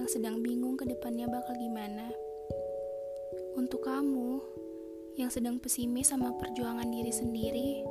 yang sedang bingung ke depannya bakal gimana. Untuk kamu yang sedang pesimis sama perjuangan diri sendiri.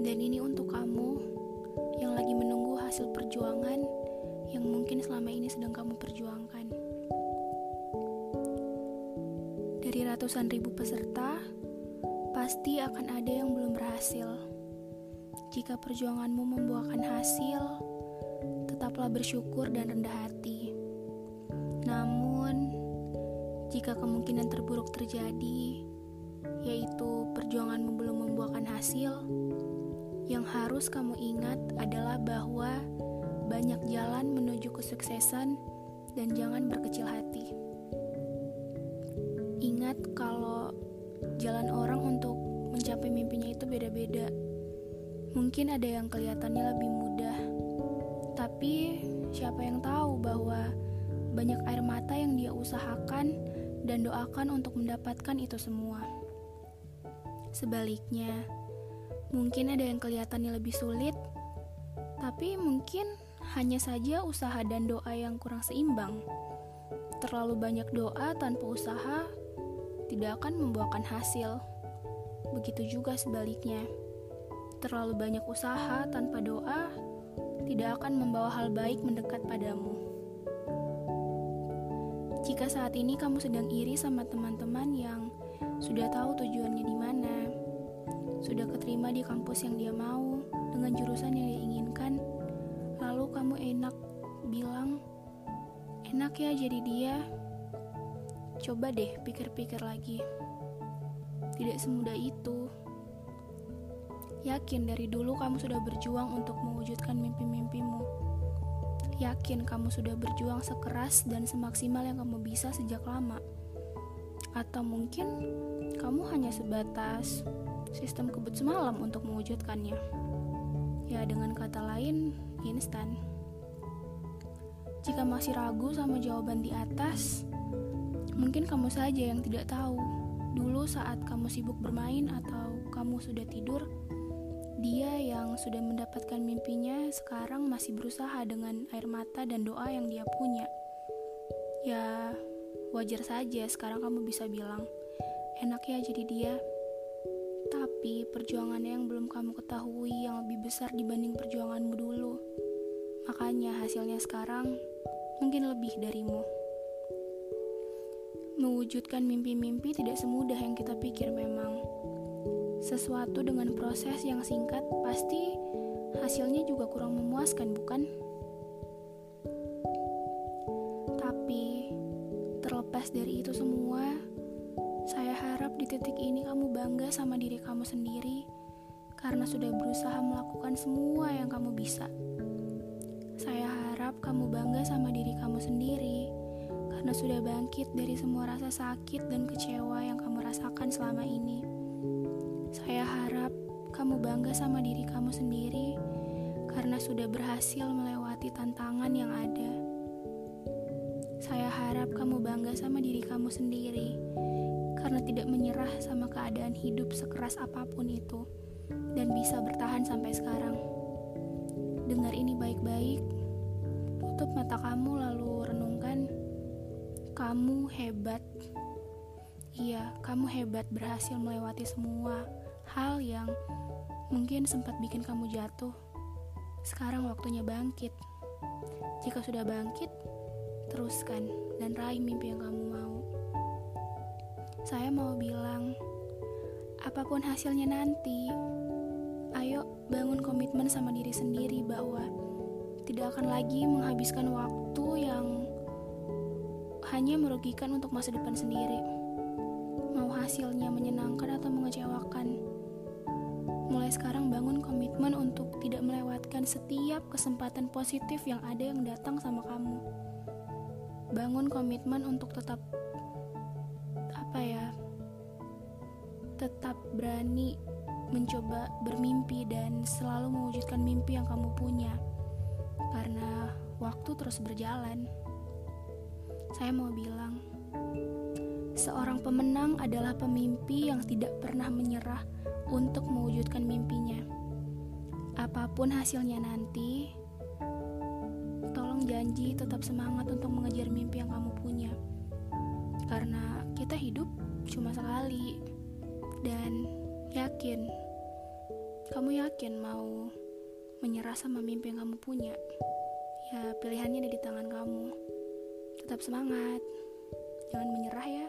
Dan ini untuk kamu yang lagi menunggu hasil perjuangan yang mungkin selama ini sedang kamu perjuangkan. Dari ratusan ribu peserta, pasti akan ada yang belum berhasil. Jika perjuanganmu membuahkan hasil, tetaplah bersyukur dan rendah hati. Namun, jika kemungkinan terburuk terjadi, yaitu perjuanganmu belum membuahkan hasil, yang harus kamu ingat adalah bahwa banyak jalan menuju kesuksesan dan jangan berkecil hati. Ingat kalau jalan orang untuk mencapai mimpinya itu beda-beda. Mungkin ada yang kelihatannya lebih mudah, tapi siapa yang tahu bahwa banyak air mata yang dia usahakan dan doakan untuk mendapatkan itu semua. Sebaliknya, mungkin ada yang kelihatannya lebih sulit, tapi mungkin hanya saja usaha dan doa yang kurang seimbang. Terlalu banyak doa tanpa usaha tidak akan membuahkan hasil. Begitu juga sebaliknya. Terlalu banyak usaha tanpa doa tidak akan membawa hal baik mendekat padamu. Jika saat ini kamu sedang iri sama teman-teman yang sudah tahu tujuannya di mana, sudah keterima di kampus yang dia mau dengan jurusan yang dia inginkan, lalu kamu enak bilang, enak ya jadi dia. Coba deh pikir-pikir lagi. Tidak semudah itu. Yakin dari dulu kamu sudah berjuang untuk mewujudkan mimpi-mimpimu. Yakin kamu sudah berjuang sekeras dan semaksimal yang kamu bisa sejak lama. Atau mungkin kamu hanya sebatas sistem kebut semalam untuk mewujudkannya. Ya, dengan kata lain, instan. Jika masih ragu sama jawaban di atas, mungkin kamu saja yang tidak tahu. Dulu saat kamu sibuk bermain atau kamu sudah tidur, dia yang sudah mendapatkan mimpinya sekarang masih berusaha dengan air mata dan doa yang dia punya. Ya, wajar saja sekarang kamu bisa bilang, enak ya jadi dia. Tapi perjuangannya yang belum kamu ketahui yang lebih besar dibanding perjuanganmu dulu. Makanya hasilnya sekarang mungkin lebih darimu. Mewujudkan mimpi-mimpi tidak semudah yang kita pikir memang. Sesuatu dengan proses yang singkat pasti hasilnya juga kurang memuaskan, bukan? Tapi terlepas dari itu semua, saya harap di titik ini kamu bangga sama diri kamu sendiri karena sudah berusaha melakukan semua yang kamu bisa. Saya harap kamu bangga sama diri kamu sendiri karena sudah bangkit dari semua rasa sakit dan kecewa yang kamu rasakan selama ini. Kamu bangga sama diri kamu sendiri karena sudah berhasil melewati tantangan yang ada. Saya harap kamu bangga sama diri kamu sendiri karena tidak menyerah sama keadaan hidup sekeras apa pun itu dan bisa bertahan sampai sekarang. Dengar ini baik-baik, tutup mata kamu lalu renungkan kamu hebat. Iya, kamu hebat berhasil melewati semua hal yang mungkin sempat bikin kamu jatuh. Sekarang waktunya bangkit. Jika sudah bangkit, teruskan dan raih mimpi yang kamu mau. Saya mau bilang, apa pun hasilnya nanti, ayo bangun komitmen sama diri sendiri bahwa tidak akan lagi menghabiskan waktu yang hanya merugikan untuk masa depan sendiri. Mau hasilnya menyenangkan atau mengecewakan. Mulai sekarang bangun komitmen untuk tidak melewatkan setiap kesempatan positif yang ada yang datang sama kamu. Bangun komitmen untuk tetap apa ya? Tetap berani mencoba bermimpi dan selalu mewujudkan mimpi yang kamu punya. Karena waktu terus berjalan. Saya mau bilang, seorang pemenang adalah pemimpi yang tidak pernah menyerah untuk mewujudkan mimpinya. Apa pun hasilnya nanti, tolong janji tetap semangat untuk mengejar mimpi yang kamu punya. Karena kita hidup cuma sekali. Dan yakin, kamu yakin mau menyerah sama mimpi yang kamu punya? Ya, pilihannya ada di tangan kamu. Tetap semangat. Jangan menyerah ya.